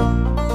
Música